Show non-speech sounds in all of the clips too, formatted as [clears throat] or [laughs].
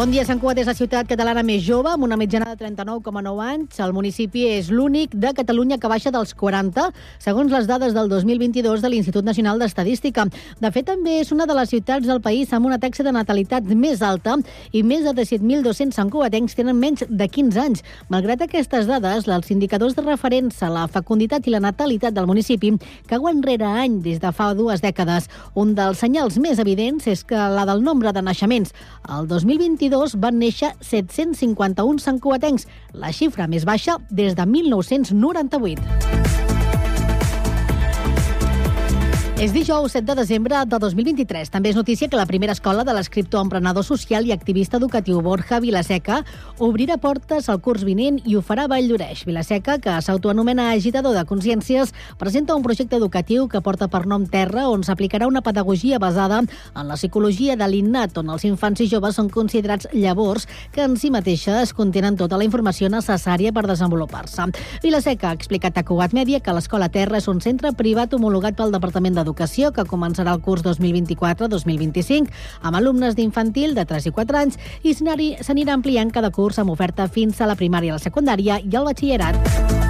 Bon dia, Sant Cugat és la ciutat catalana més jove, amb una mitjana de 39,9 anys. El municipi és l'únic de Catalunya que baixa dels 40, segons les dades del 2022 de l'Institut Nacional d'Estadística. De fet, també és una de les ciutats del país amb una taxa de natalitat més alta i més de 17.200 santcugatencs tenen menys de 15 anys. Malgrat aquestes dades, els indicadors de referència a la fecunditat i la natalitat del municipi cauen rere any des de fa dues dècades. Un dels senyals més evidents és que la del nombre de naixements. El 2022 2022 van néixer 751 santcuatencs, la xifra més baixa des de 1998. És dijous 7 de desembre de 2023. També és notícia que la primera escola de l'escriptor, emprenedor social i activista educatiu Borja Vilaseca obrirà portes al curs vinent i ho farà a Vall d'Oreix. Vilaseca, que s'autoanomena agitador de consciències, presenta un projecte educatiu que porta per nom Terra, on s'aplicarà una pedagogia basada en la psicologia de l'innat, on els infants i joves són considerats llavors que en si mateixes contenen tota la informació necessària per desenvolupar-se. Vilaseca ha explicat a Cugat Mèdia que l'escola Terra és un centre privat homologat pel Departament d'Educació d'Educació, que començarà el curs 2024-2025 amb alumnes d'infantil de 3 i 4 anys i s'anirà ampliant cada curs amb oferta fins a la primària, la secundària i el batxillerat.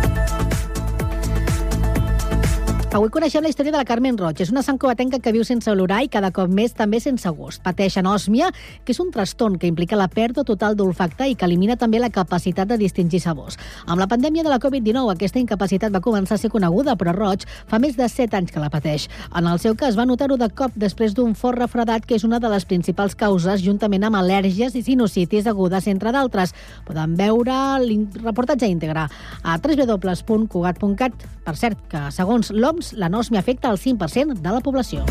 Avui coneixem la història de la Carmen Roig. És una santcugatenca que viu sense olorar i cada cop més també sense gust. Pateix anòsmia, que és un trastorn que implica la pèrdua total d'olfacte i que elimina també la capacitat de distingir sabors. Amb la pandèmia de la Covid-19 aquesta incapacitat va començar a ser coneguda, però Roig fa més de 7 anys que la pateix. En el seu cas va notar-ho de cop després d'un fort refredat que és una de les principals causes juntament amb al·lèrgies i sinusitis agudes, entre d'altres. Poden veure el reportatge íntegre a www.cugat.cat. Per cert, que segons l'OMS doncs, l'anòsmia afecta el 5% de la població.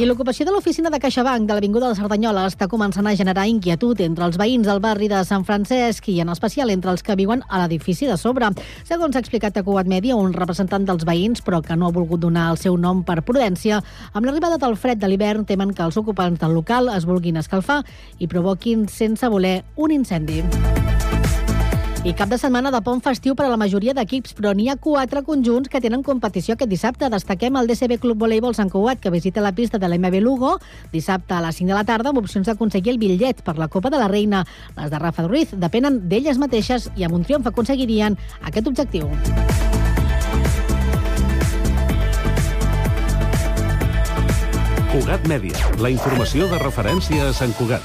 I l'ocupació de l'oficina de CaixaBank de l'Avinguda de Cerdanyola està començant a generar inquietud entre els veïns del barri de Sant Francesc i en especial entre els que viuen a l'edifici de sobre. Segons ha explicat a Cugat Mèdia, un representant dels veïns, però que no ha volgut donar el seu nom per prudència, amb l'arribada del fred de l'hivern temen que els ocupants del local es vulguin escalfar i provoquin sense voler un incendi. I cap de setmana de pont festiu per a la majoria d'equips, però n'hi ha quatre conjunts que tenen competició aquest dissabte. Destaquem el DCB Club Voleibol Sant Cugat, que visita la pista de l'MB Lugo dissabte a les 5 de la tarda amb opcions d'aconseguir el bitllet per la Copa de la Reina. Les de Rafa Ruiz depenen d'elles mateixes i amb un triomf aconseguirien aquest objectiu. Cugat Mèdia, la informació de referència a Sant Cugat.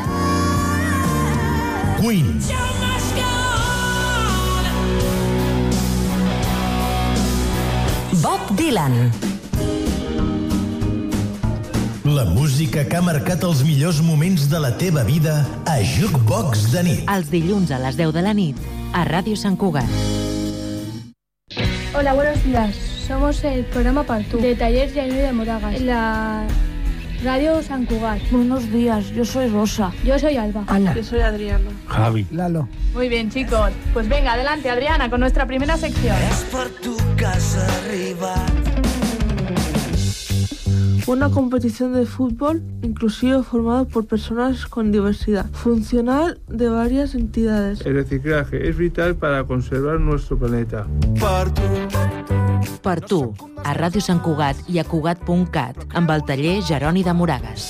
Queen. Bob Dylan. La música que ha marcat els millors moments de la teva vida a Jukebox de nit. Els dilluns a les 10 de la nit a Ràdio Sant Cugat. Hola, buenos días. Somos el programa Partú de Talleres de de Moragas. La Radio San Cugat. Buenos días, yo soy Rosa. Yo soy Alba. Ana. Yo soy Adriana. Javi. Lalo. Muy bien, chicos. Pues venga, adelante, Adriana, con nuestra primera sección. Es por tu casa arriba. Una competición de fútbol inclusivo formado por personas con diversidad funcional de varias entidades. El reciclaje es vital para conservar nuestro planeta. Per tu, a Ràdio Sant Cugat i a Cugat.cat, amb el taller Jeroni de Moragas.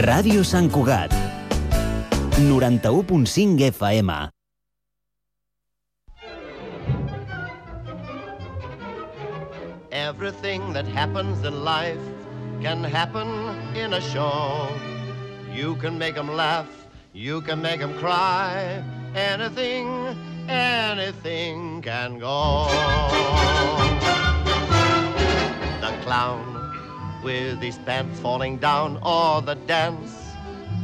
Ràdio Sant Cugat, 91.5 FM. Everything that happens in life can happen in a show. You can make them laugh, you can make them cry. Anything, anything can go. clown with his pants falling down or the dance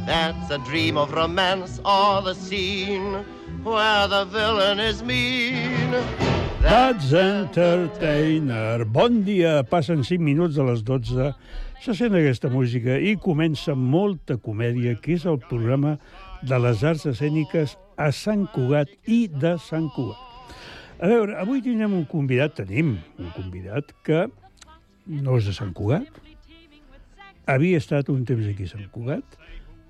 that's a dream of romance or the scene where the villain is mean. That's Entertainer. Bon dia, passen 5 minuts de les 12. Se sent aquesta música i comença molta comèdia, que és el programa de les arts escèniques a Sant Cugat i de Sant Cugat. A veure, avui tindrem un convidat, tenim un convidat que no és de Sant Cugat, havia estat un temps aquí a Sant Cugat,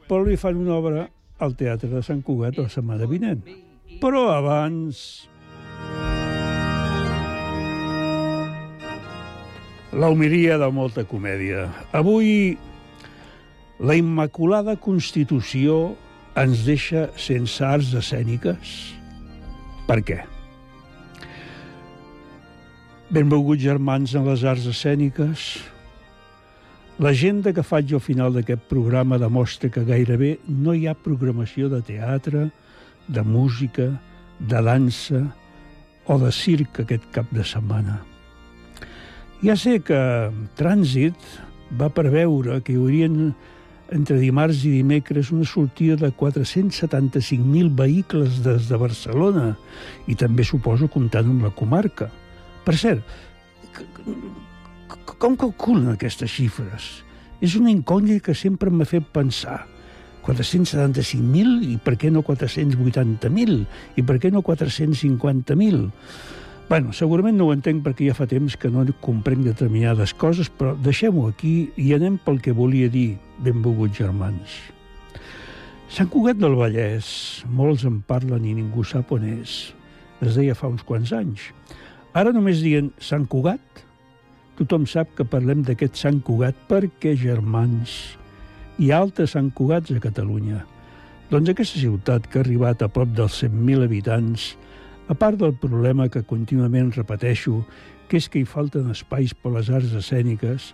però li fan una obra al Teatre de Sant Cugat la setmana vinent. Però abans... La humilia de molta comèdia. Avui la Immaculada Constitució ens deixa sense arts escèniques. Per què? Benvolguts germans en les arts escèniques, L'agenda que faig al final d'aquest programa demostra que gairebé no hi ha programació de teatre, de música, de dansa o de circ aquest cap de setmana. Ja sé que Trànsit va preveure que hi haurien entre dimarts i dimecres una sortida de 475.000 vehicles des de Barcelona i també suposo comptant amb la comarca. Per cert, com calculen aquestes xifres? És una incògnita que sempre m'ha fet pensar. 475.000 i per què no 480.000? I per què no 450.000? Bueno, segurament no ho entenc perquè ja fa temps que no comprenc determinades coses, però deixem-ho aquí i anem pel que volia dir, benvolguts germans. Sant Cugat del Vallès, molts en parlen i ningú sap on és. Es deia fa uns quants anys. Ara només dient Sant Cugat, tothom sap que parlem d'aquest Sant Cugat perquè, germans, hi ha altres Sant Cugats a Catalunya. Doncs aquesta ciutat que ha arribat a prop dels 100.000 habitants, a part del problema que contínuament repeteixo, que és que hi falten espais per les arts escèniques,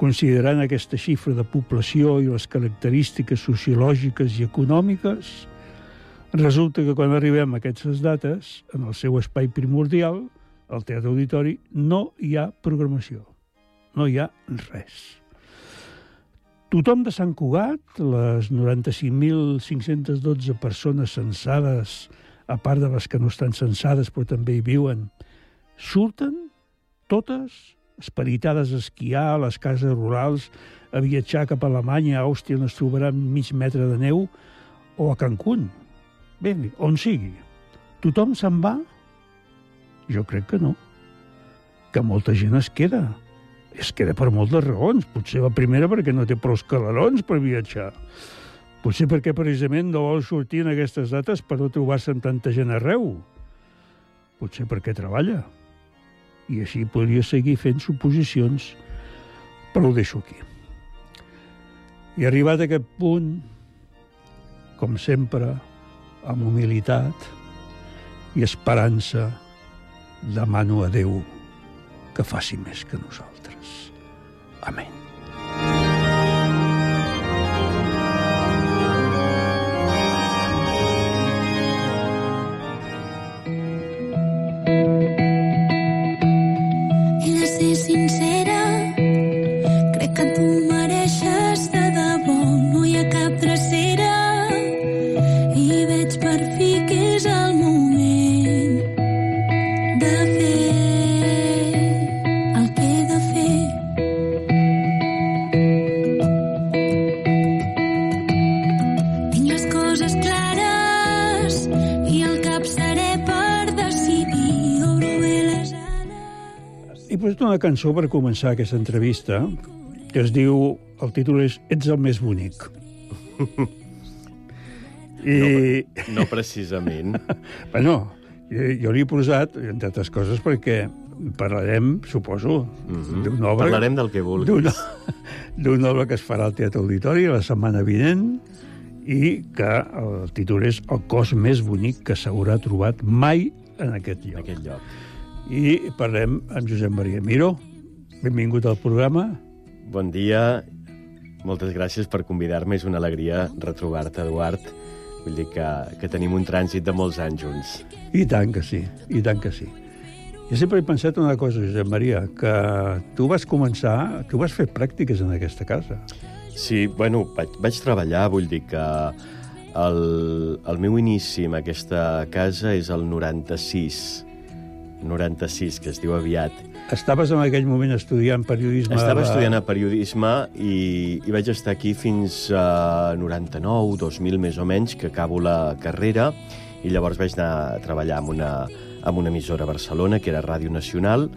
considerant aquesta xifra de població i les característiques sociològiques i econòmiques, resulta que quan arribem a aquestes dates, en el seu espai primordial, al Teatre Auditori, no hi ha programació. No hi ha res. Tothom de Sant Cugat, les 95.512 persones censades, a part de les que no estan censades però també hi viuen, surten totes esperitades a esquiar a les cases rurals, a viatjar cap a Alemanya, a Àustria, on es trobaran mig metre de neu, o a Cancún. Bé, on sigui. Tothom se'n va? Jo crec que no. Que molta gent es queda. Es queda per moltes raons. Potser la primera perquè no té prou escalarons per viatjar. Potser perquè precisament no vol sortir en aquestes dates per no trobar-se amb tanta gent arreu. Potser perquè treballa. I així podria seguir fent suposicions, però ho deixo aquí. I arribat a aquest punt, com sempre, amb humilitat i esperança, demano a Déu que faci més que nosaltres. Amén. Cançó per començar aquesta entrevista que es diu, el títol és Ets el més bonic. [laughs] I... No, no precisament. [laughs] bueno, jo, jo l'he posat, entre altres coses, perquè parlarem, suposo, mm -hmm. d'una obra... Parlarem del que vulguis. D'una obra que es farà al Teatre Auditori la setmana vinent i que el títol és El cos més bonic que s'haurà trobat mai en aquest lloc. Aquest lloc. I parlem amb Josep Maria Miró. Benvingut al programa. Bon dia. Moltes gràcies per convidar-me. És una alegria retrobar-te, Eduard. Vull dir que, que tenim un trànsit de molts anys junts. I tant que sí, i tant que sí. Jo sempre he pensat una cosa, Josep Maria, que tu vas començar, tu vas fer pràctiques en aquesta casa. Sí, bueno, vaig, vaig treballar, vull dir que el, el meu inici en aquesta casa és el 96. 96, que es diu aviat. Estaves en aquell moment estudiant periodisme... Estava de- estudiant a periodisme i, i vaig estar aquí fins a 99, 2000 més o menys, que acabo la carrera, i llavors vaig anar a treballar en una, en una emissora a Barcelona, que era Ràdio Nacional,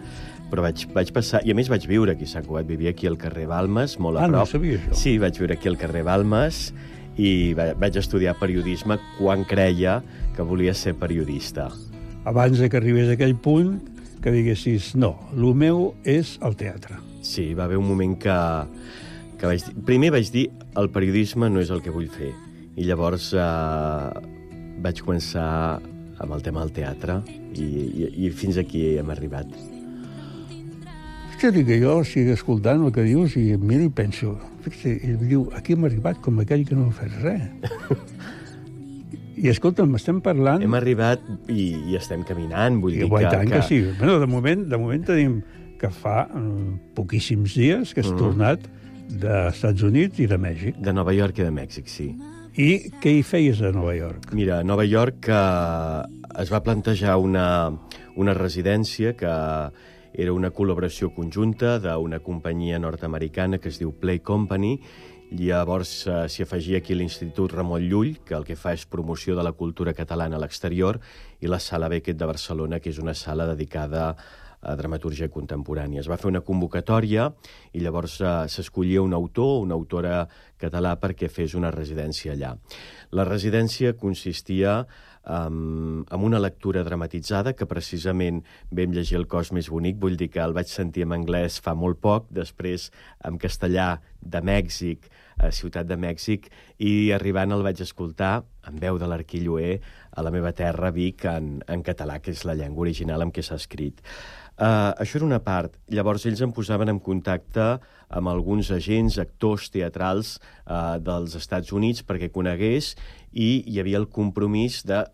però vaig, vaig passar... I a més vaig viure aquí a Sant Cugat, vivia aquí al carrer Balmes, molt a Ah, no prop. sabia això. Sí, vaig viure aquí al carrer Balmes i va- vaig estudiar periodisme quan creia que volia ser periodista. Abans de que arribés a aquell punt, que diguessis, no, el meu és el teatre. Sí, va haver un moment que, que vaig dir... Primer vaig dir, el periodisme no és el que vull fer. I llavors eh, vaig començar amb el tema del teatre i, i, i fins aquí hem arribat. Fixa't que jo estic escoltant el que dius i em miro i penso, fixa't, ell diu, aquí hem arribat com aquell que no ha fet res. [laughs] I escolta'm, estem parlant... Hem arribat i, i estem caminant, vull I, dir que, que... tant que, sí. Bueno, de moment, de moment tenim que fa eh, poquíssims dies que has Mhm. tornat dels Estats Units i de Mèxic. De Nova York i de Mèxic, sí. I què hi feies a Nova York? Mira, a Nova York eh, es va plantejar una, una residència que era una col·laboració conjunta d'una companyia nord-americana que es diu Play Company, Llavors eh, s'hi afegia aquí l'Institut Ramon Llull, que el que fa és promoció de la cultura catalana a l'exterior, i la Sala Beckett de Barcelona, que és una sala dedicada a dramatúrgia contemporània. Es va fer una convocatòria i llavors eh, s'escollia un autor, una autora català perquè fes una residència allà. La residència consistia um, en una lectura dramatitzada que precisament vam llegir El cos més bonic, vull dir que el vaig sentir en anglès fa molt poc, després en castellà de Mèxic, a Ciutat de Mèxic, i arribant el vaig escoltar en veu de l'Arquilloé a la meva terra, Vic, en, en català, que és la llengua original amb què s'ha escrit. Uh, això era una part. Llavors ells em posaven en contacte amb alguns agents, actors teatrals uh, dels Estats Units perquè conegués i hi havia el compromís de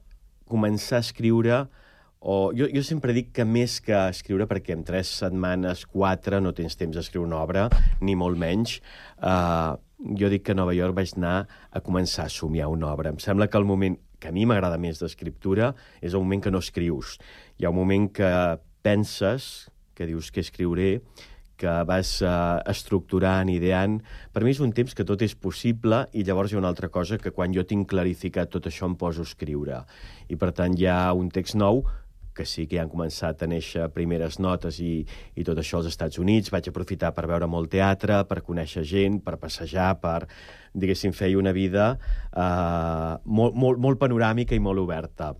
començar a escriure o jo, jo sempre dic que més que escriure, perquè en tres setmanes, quatre, no tens temps d'escriure una obra, ni molt menys, uh, jo dic que a Nova York vaig anar a començar a somiar una obra. Em sembla que el moment que a mi m'agrada més d'escriptura és el moment que no escrius. Hi ha un moment que penses, que dius que escriuré, que vas uh, estructurant, ideant. Per mi és un temps que tot és possible i llavors hi ha una altra cosa que quan jo tinc clarificat tot això em poso a escriure. I per tant hi ha un text nou que sí que han començat a néixer primeres notes i, i tot això als Estats Units. Vaig aprofitar per veure molt teatre, per conèixer gent, per passejar, per, diguéssim, fer una vida uh, molt, molt, molt panoràmica i molt oberta.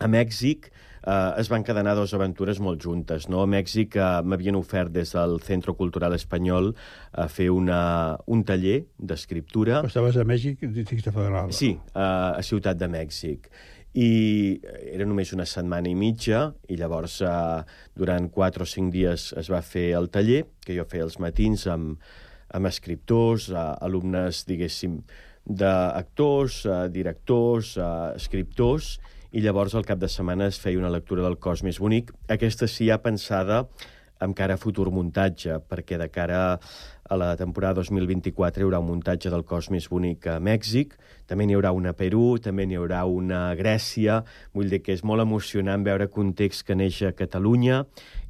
A Mèxic eh, es van cadenar dues aventures molt juntes. No? A Mèxic eh, m'havien ofert des del Centro Cultural Espanyol a fer una, un taller d'escriptura. Estaves a Mèxic, Districte Federal. Sí, a, a Ciutat de Mèxic. I era només una setmana i mitja, i llavors eh, durant quatre o cinc dies es va fer el taller, que jo feia els matins amb, amb escriptors, eh, alumnes, diguéssim, d'actors, eh, directors, eh, escriptors, i llavors al cap de setmana es feia una lectura del cos més bonic. Aquesta sí ja pensada amb cara a futur muntatge, perquè de cara a la temporada 2024 hi haurà un muntatge del cos més bonic a Mèxic, també n'hi haurà una a Perú, també n'hi haurà una a Grècia, vull dir que és molt emocionant veure context que neix a Catalunya,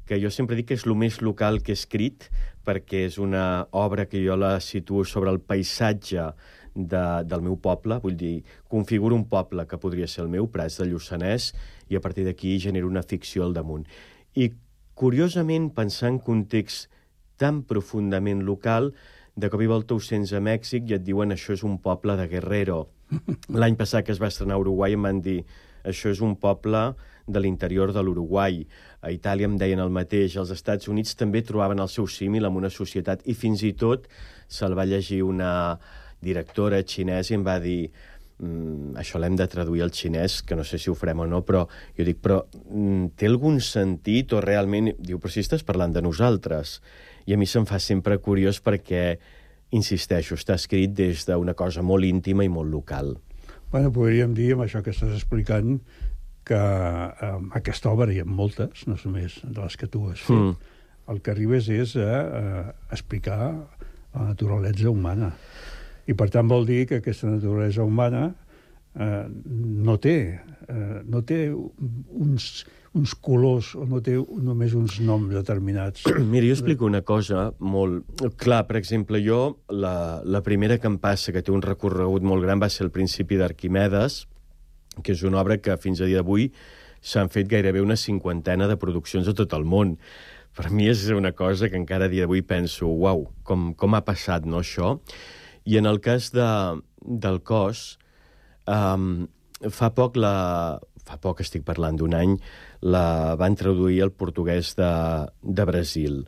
que jo sempre dic que és el més local que he escrit, perquè és una obra que jo la situo sobre el paisatge de, del meu poble, vull dir, configuro un poble que podria ser el meu, Prats de Lluçanès, i a partir d'aquí genero una ficció al damunt. I, curiosament, pensar en context tan profundament local, de cop i volta ho sents a Mèxic i et diuen això és un poble de Guerrero. [laughs] L'any passat que es va estrenar a Uruguai em van dir això és un poble de l'interior de l'Uruguai. A Itàlia em deien el mateix. Els Estats Units també trobaven el seu símil amb una societat i fins i tot se'l va llegir una directora xinesa i em va dir mm, això l'hem de traduir al xinès, que no sé si ho farem o no, però jo dic, però mm, té algun sentit o realment... Diu, però si estàs parlant de nosaltres. I a mi se'm fa sempre curiós perquè, insisteixo, està escrit des d'una cosa molt íntima i molt local. Bueno, podríem dir, amb això que estàs explicant, que eh, aquesta obra, hi ha moltes, no només de les que tu has fet, Mm. el que arribes és a, a explicar la naturalesa humana. I per tant vol dir que aquesta naturalesa humana eh, no té, eh, no té uns, uns colors o no té només uns noms determinats. [clears throat] Mira, jo explico una cosa molt... Clar, per exemple, jo, la, la primera que em passa, que té un recorregut molt gran, va ser el principi d'Arquimedes, que és una obra que fins a dia d'avui s'han fet gairebé una cinquantena de produccions a tot el món. Per mi és una cosa que encara a dia d'avui penso, uau, com, com ha passat, no, això? I en el cas de, del cos, um, fa poc la... Fa poc, estic parlant d'un any, la van traduir al portuguès de, de Brasil.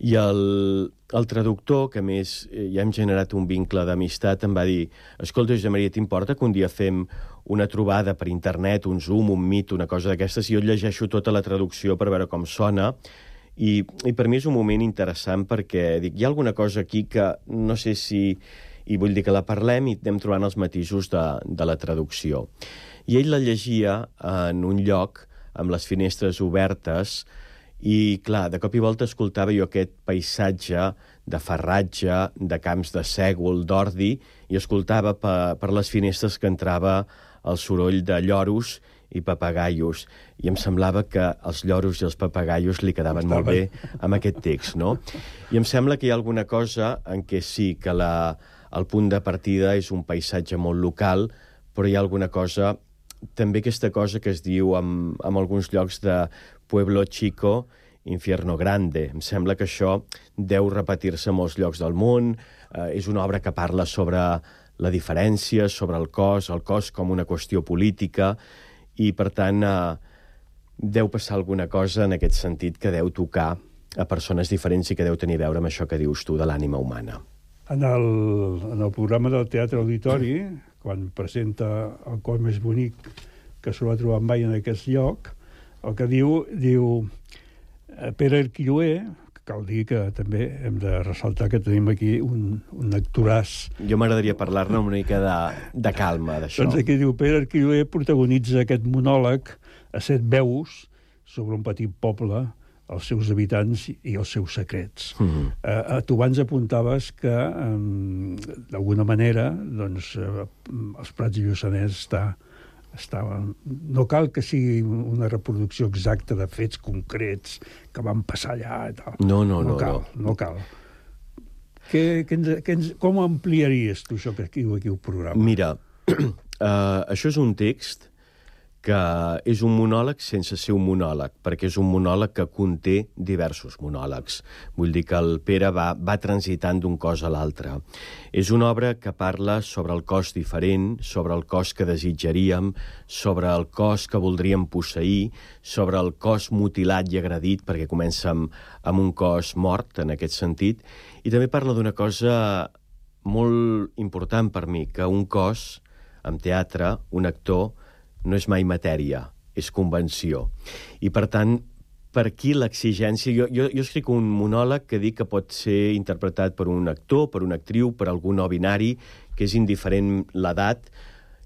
I el, el traductor, que més eh, ja hem generat un vincle d'amistat, em va dir escolta, Josep Maria, t'importa que un dia fem una trobada per internet, un Zoom, un Meet, una cosa d'aquestes, i jo llegeixo tota la traducció per veure com sona, i, i per mi és un moment interessant perquè dic, hi ha alguna cosa aquí que no sé si... I vull dir que la parlem i anem trobant els matisos de, de la traducció. I ell la llegia en un lloc amb les finestres obertes i, clar, de cop i volta escoltava jo aquest paisatge de ferratge, de camps de sègol, d'ordi, i escoltava per, per les finestres que entrava el soroll de lloros i papagaios. I em semblava que els lloros i els papagaios li quedaven molt bé amb aquest text, no? I em sembla que hi ha alguna cosa en què sí, que la, el punt de partida és un paisatge molt local, però hi ha alguna cosa, també aquesta cosa que es diu en, en alguns llocs de Pueblo Chico, Infierno Grande. Em sembla que això deu repetir-se a molts llocs del món. Eh, és una obra que parla sobre la diferència, sobre el cos, el cos com una qüestió política, i, per tant, eh, deu passar alguna cosa en aquest sentit que deu tocar a persones diferents i que deu tenir a veure amb això que dius tu de l'ànima humana. En el, en el programa del Teatre Auditori, quan presenta el cos més bonic que s'ho ha trobat mai en aquest lloc, el que diu, diu eh, Pere Arquilloé, cal dir que també hem de ressaltar que tenim aquí un, un actoràs. Jo m'agradaria parlar-ne una mica de, de calma, d'això. Doncs aquí diu, Pere Arquilloé protagonitza aquest monòleg a set veus sobre un petit poble, els seus habitants i els seus secrets. Mm -hmm. eh, tu abans apuntaves que, eh, d'alguna manera, doncs, eh, els Prats i Lluçanès està, està... No cal que sigui una reproducció exacta de fets concrets que van passar allà i tal. No, no, no. cal, no. no cal. Que, que ens, que ens, com ampliaries tu això que aquí, aquí el programa? Mira, uh, [clears throat] això és un text que és un monòleg sense ser un monòleg, perquè és un monòleg que conté diversos monòlegs. Vull dir que el Pere va, va transitant d'un cos a l'altre. És una obra que parla sobre el cos diferent, sobre el cos que desitjaríem, sobre el cos que voldríem posseir, sobre el cos mutilat i agredit, perquè comença amb, amb un cos mort, en aquest sentit, i també parla d'una cosa molt important per mi, que un cos, en teatre, un actor, no és mai matèria, és convenció. I, per tant, per aquí l'exigència... Jo, jo, jo escric un monòleg que dic que pot ser interpretat per un actor, per una actriu, per algun no binari, que és indiferent l'edat,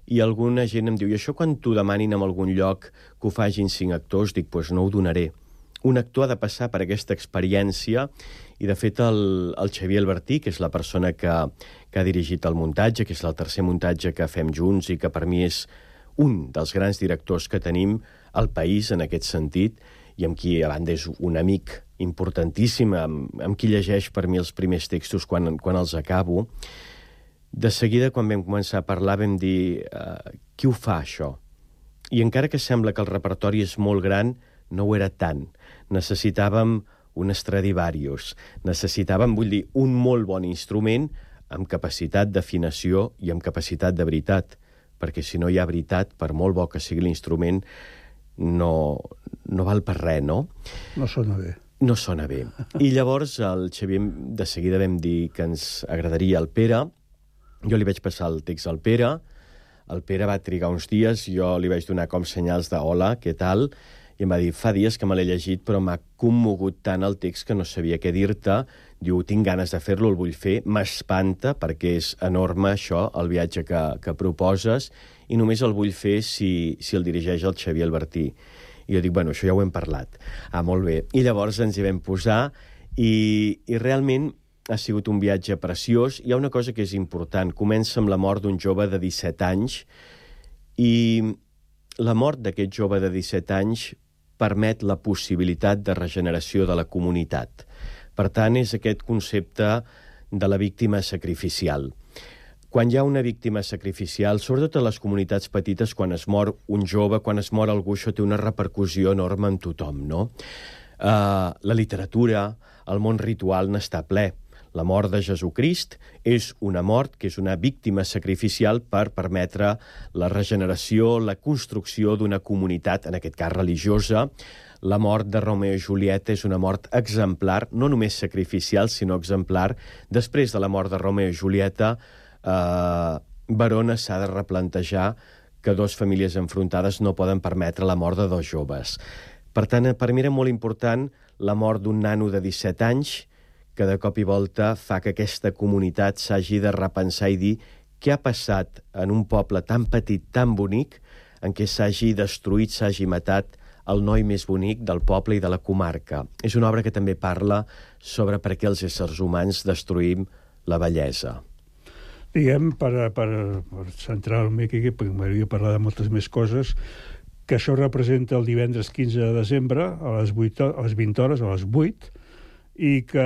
i alguna gent em diu, i això quan t'ho demanin en algun lloc que ho fagin cinc actors, dic, doncs pues no ho donaré. Un actor ha de passar per aquesta experiència i, de fet, el, el Xavier Albertí, que és la persona que, que ha dirigit el muntatge, que és el tercer muntatge que fem junts i que per mi és un dels grans directors que tenim al país en aquest sentit i amb qui, a banda, és un amic importantíssim, amb, amb qui llegeix per mi els primers textos quan, quan els acabo, de seguida, quan vam començar a parlar, vam dir uh, qui ho fa, això? I encara que sembla que el repertori és molt gran, no ho era tant. Necessitàvem un Stradivarius, necessitàvem, vull dir, un molt bon instrument amb capacitat d'afinació i amb capacitat de veritat perquè si no hi ha veritat, per molt bo que sigui l'instrument, no, no val per res, no? No sona bé. No sona bé. I llavors el Xavier de seguida vam dir que ens agradaria el Pere. Jo li vaig passar el text al Pere. El Pere va trigar uns dies, jo li vaig donar com senyals de hola, què tal? I em va dir, fa dies que me l'he llegit, però m'ha commogut tant el text que no sabia què dir-te. Diu, tinc ganes de fer-lo, el vull fer, m'espanta, perquè és enorme això, el viatge que, que proposes, i només el vull fer si, si el dirigeix el Xavier Albertí. I jo dic, bueno, això ja ho hem parlat. Ah, molt bé. I llavors ens hi vam posar i, i realment ha sigut un viatge preciós. Hi ha una cosa que és important. Comença amb la mort d'un jove de 17 anys i la mort d'aquest jove de 17 anys permet la possibilitat de regeneració de la comunitat. Per tant, és aquest concepte de la víctima sacrificial. Quan hi ha una víctima sacrificial, sobretot a les comunitats petites, quan es mor un jove, quan es mor algú, això té una repercussió enorme en tothom, no? Uh, la literatura, el món ritual n'està ple. La mort de Jesucrist és una mort que és una víctima sacrificial per permetre la regeneració, la construcció d'una comunitat, en aquest cas religiosa. La mort de Romeo i Julieta és una mort exemplar, no només sacrificial, sinó exemplar. Després de la mort de Romeo i Julieta, eh, Verona s'ha de replantejar que dues famílies enfrontades no poden permetre la mort de dos joves. Per tant, per mi era molt important la mort d'un nano de 17 anys que de cop i volta fa que aquesta comunitat s'hagi de repensar i dir què ha passat en un poble tan petit, tan bonic, en què s'hagi destruït, s'hagi matat el noi més bonic del poble i de la comarca. És una obra que també parla sobre per què els éssers humans destruïm la bellesa. Diguem, per, per, per centrar el aquí, perquè m'hauria parlar de moltes més coses, que això representa el divendres 15 de desembre a les, 8, a les 20 hores, a les 8, i que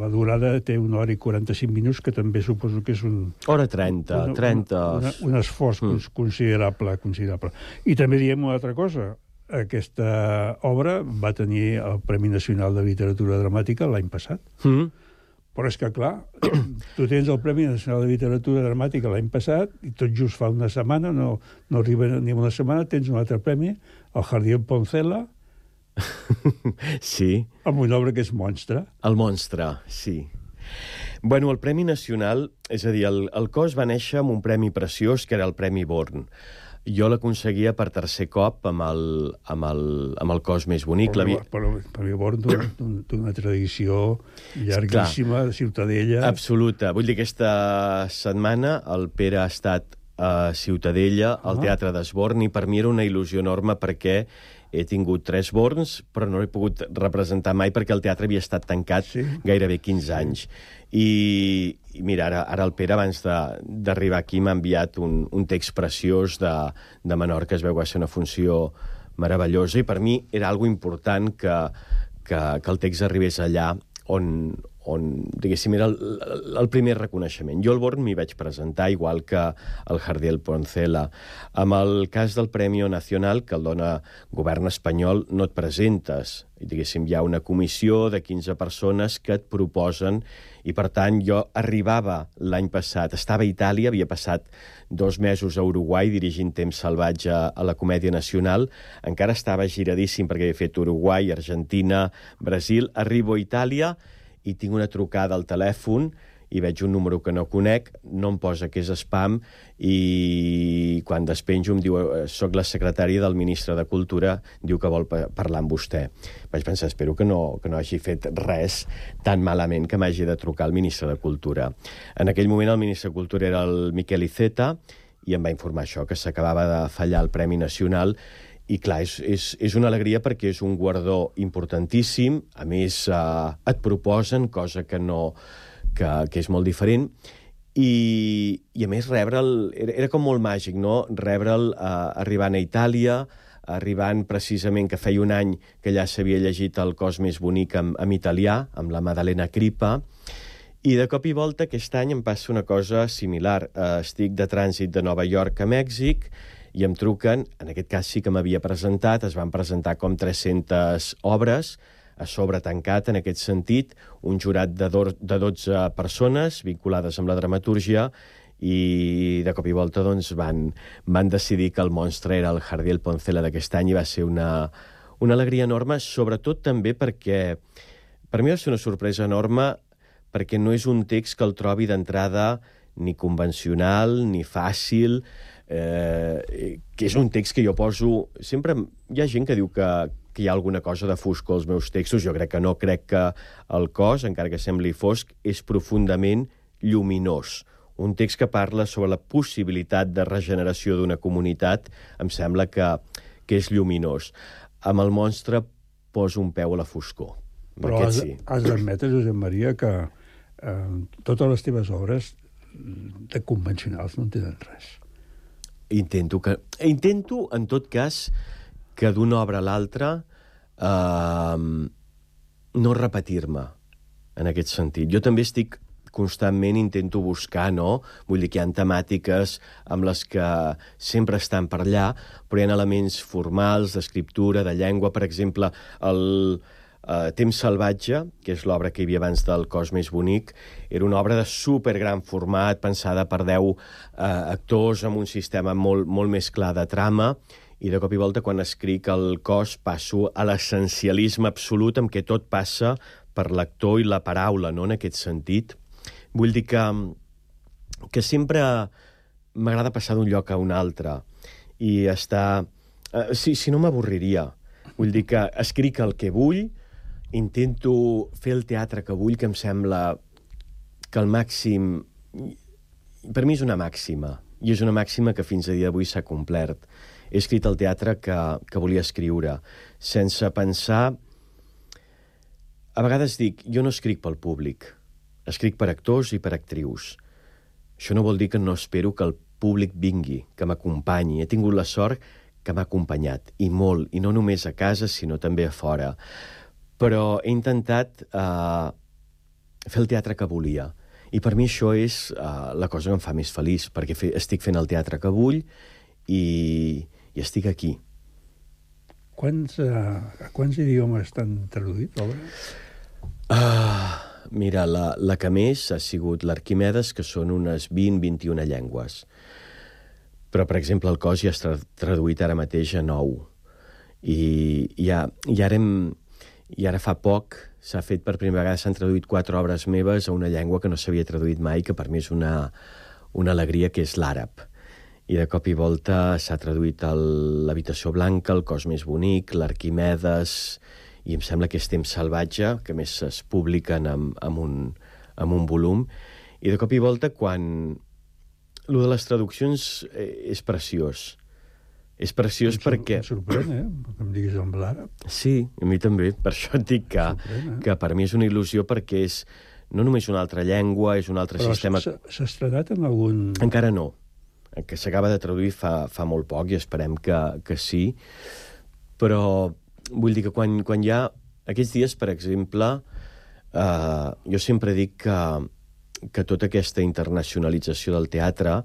la durada té una hora i 45 minuts, que també suposo que és un... Hora 30, una, 30... Una, un esforç mm. considerable, considerable. I també diem una altra cosa, aquesta obra va tenir el Premi Nacional de Literatura Dramàtica l'any passat. Mm. Però és que, clar, tu tens el Premi Nacional de Literatura Dramàtica l'any passat i tot just fa una setmana, no, no arriba ni una setmana, tens un altre premi, el Jardí Poncela, [laughs] sí. Amb una obra que és Monstre. El Monstre, sí. Bueno, el Premi Nacional, és a dir, el, el cos va néixer amb un premi preciós, que era el Premi Born. Jo l'aconseguia per tercer cop amb el, amb el, amb el cos més bonic. Però, però, però Born d'una tradició llarguíssima, Clar, de Ciutadella... Absoluta. Vull dir, aquesta setmana el Pere ha estat a Ciutadella, al ah. Teatre d'Esborn, i per mi era una il·lusió enorme perquè he tingut tres borns, però no he pogut representar mai perquè el teatre havia estat tancat sí. gairebé 15 sí. anys. I, i mira, ara, ara el Pere, abans d'arribar aquí, m'ha enviat un, un text preciós de, de Menorca, es veu que va ser una funció meravellosa, i per mi era algo important que, que, que el text arribés allà on, on, diguéssim, era el, el primer reconeixement. Jo al Born m'hi vaig presentar, igual que el Jardiel Poncela. Amb el cas del Premi Nacional, que el dona govern espanyol, no et presentes. I, diguéssim, hi ha una comissió de 15 persones que et proposen i, per tant, jo arribava l'any passat, estava a Itàlia, havia passat dos mesos a Uruguai dirigint Temps Salvatge a la Comèdia Nacional, encara estava giradíssim perquè havia fet Uruguai, Argentina, Brasil, arribo a Itàlia i tinc una trucada al telèfon i veig un número que no conec, no em posa que és spam i quan despenjo em diu eh, soc la secretària del ministre de Cultura, diu que vol parlar amb vostè. Vaig pensar, espero que no, que no hagi fet res tan malament que m'hagi de trucar al ministre de Cultura. En aquell moment el ministre de Cultura era el Miquel Iceta i em va informar això, que s'acabava de fallar el Premi Nacional i clar, és, és, és una alegria perquè és un guardó importantíssim, a més eh, et proposen, cosa que, no, que, que és molt diferent, i, i a més rebre'l, era, era com molt màgic, no? Rebre'l eh, arribant a Itàlia, arribant precisament que feia un any que ja s'havia llegit el cos més bonic en, en italià, amb la Madalena Cripa, i de cop i volta aquest any em passa una cosa similar. Eh, estic de trànsit de Nova York a Mèxic, i em truquen, en aquest cas sí que m'havia presentat, es van presentar com 300 obres, a sobre tancat en aquest sentit, un jurat de, de 12 persones vinculades amb la dramatúrgia i de cop i volta doncs, van, van decidir que el monstre era el Jardiel Poncela d'aquest any i va ser una, una alegria enorme, sobretot també perquè per mi va ser una sorpresa enorme perquè no és un text que el trobi d'entrada ni convencional, ni fàcil, eh, que és un text que jo poso... Sempre hi ha gent que diu que, que hi ha alguna cosa de foscor als meus textos. Jo crec que no. Crec que el cos, encara que sembli fosc, és profundament lluminós. Un text que parla sobre la possibilitat de regeneració d'una comunitat em sembla que, que és lluminós. Amb el monstre poso un peu a la foscor. Però has, sí. has d'admetre, Josep Maria, que eh, totes les teves obres de convencionals no en tenen res. Intento, que, intento, en tot cas, que d'una obra a l'altra eh, no repetir-me en aquest sentit. Jo també estic constantment intento buscar, no? Vull dir que hi ha temàtiques amb les que sempre estan per allà, però hi ha elements formals, d'escriptura, de llengua. Per exemple, el eh, Temps salvatge, que és l'obra que hi havia abans del Cos més bonic, era una obra de supergran format, pensada per 10 eh, actors, amb un sistema molt, molt més clar de trama, i de cop i volta quan escric el cos passo a l'essencialisme absolut amb què tot passa per l'actor i la paraula, no?, en aquest sentit. Vull dir que, que sempre m'agrada passar d'un lloc a un altre i estar... Eh, si, si no m'avorriria. Vull dir que escric el que vull, intento fer el teatre que vull, que em sembla que el màxim... Per mi és una màxima, i és una màxima que fins a dia d'avui s'ha complert. He escrit el teatre que, que volia escriure, sense pensar... A vegades dic, jo no escric pel públic, escric per actors i per actrius. Això no vol dir que no espero que el públic vingui, que m'acompanyi. He tingut la sort que m'ha acompanyat, i molt, i no només a casa, sinó també a fora. Però he intentat eh, fer el teatre que volia. I per mi això és uh, la cosa que em fa més feliç, perquè fe, estic fent el teatre que vull i, i estic aquí. Quants, uh, quants idiomes estan traduït l'obra? Uh, mira, la, la que més ha sigut l'Arquimedes, que són unes 20-21 llengües. Però, per exemple, el cos ja està traduït ara mateix a 9. I, i, ja, i, ara, hem, i ara fa poc s'ha fet per primera vegada, s'han traduït quatre obres meves a una llengua que no s'havia traduït mai, que per mi és una, una alegria, que és l'àrab. I de cop i volta s'ha traduït l'Habitació Blanca, El cos més bonic, l'Arquimedes, i em sembla que és Temps salvatge, que més es publiquen amb, amb, un, amb un volum. I de cop i volta, quan... Lo de les traduccions eh, és preciós. És preciós Em sor- perquè... Em sorprèn, eh? Que em diguis amb l'àrab. Sí, a mi també. Per això et dic que, Sorprèn, eh? que per mi és una il·lusió perquè és no només una altra llengua, és un altre Però sistema... s'ha s'ha estrenat en algun... Encara no. Que s'acaba de traduir fa, fa molt poc i esperem que, que sí. Però vull dir que quan, quan hi ha... Aquests dies, per exemple, eh, jo sempre dic que, que tota aquesta internacionalització del teatre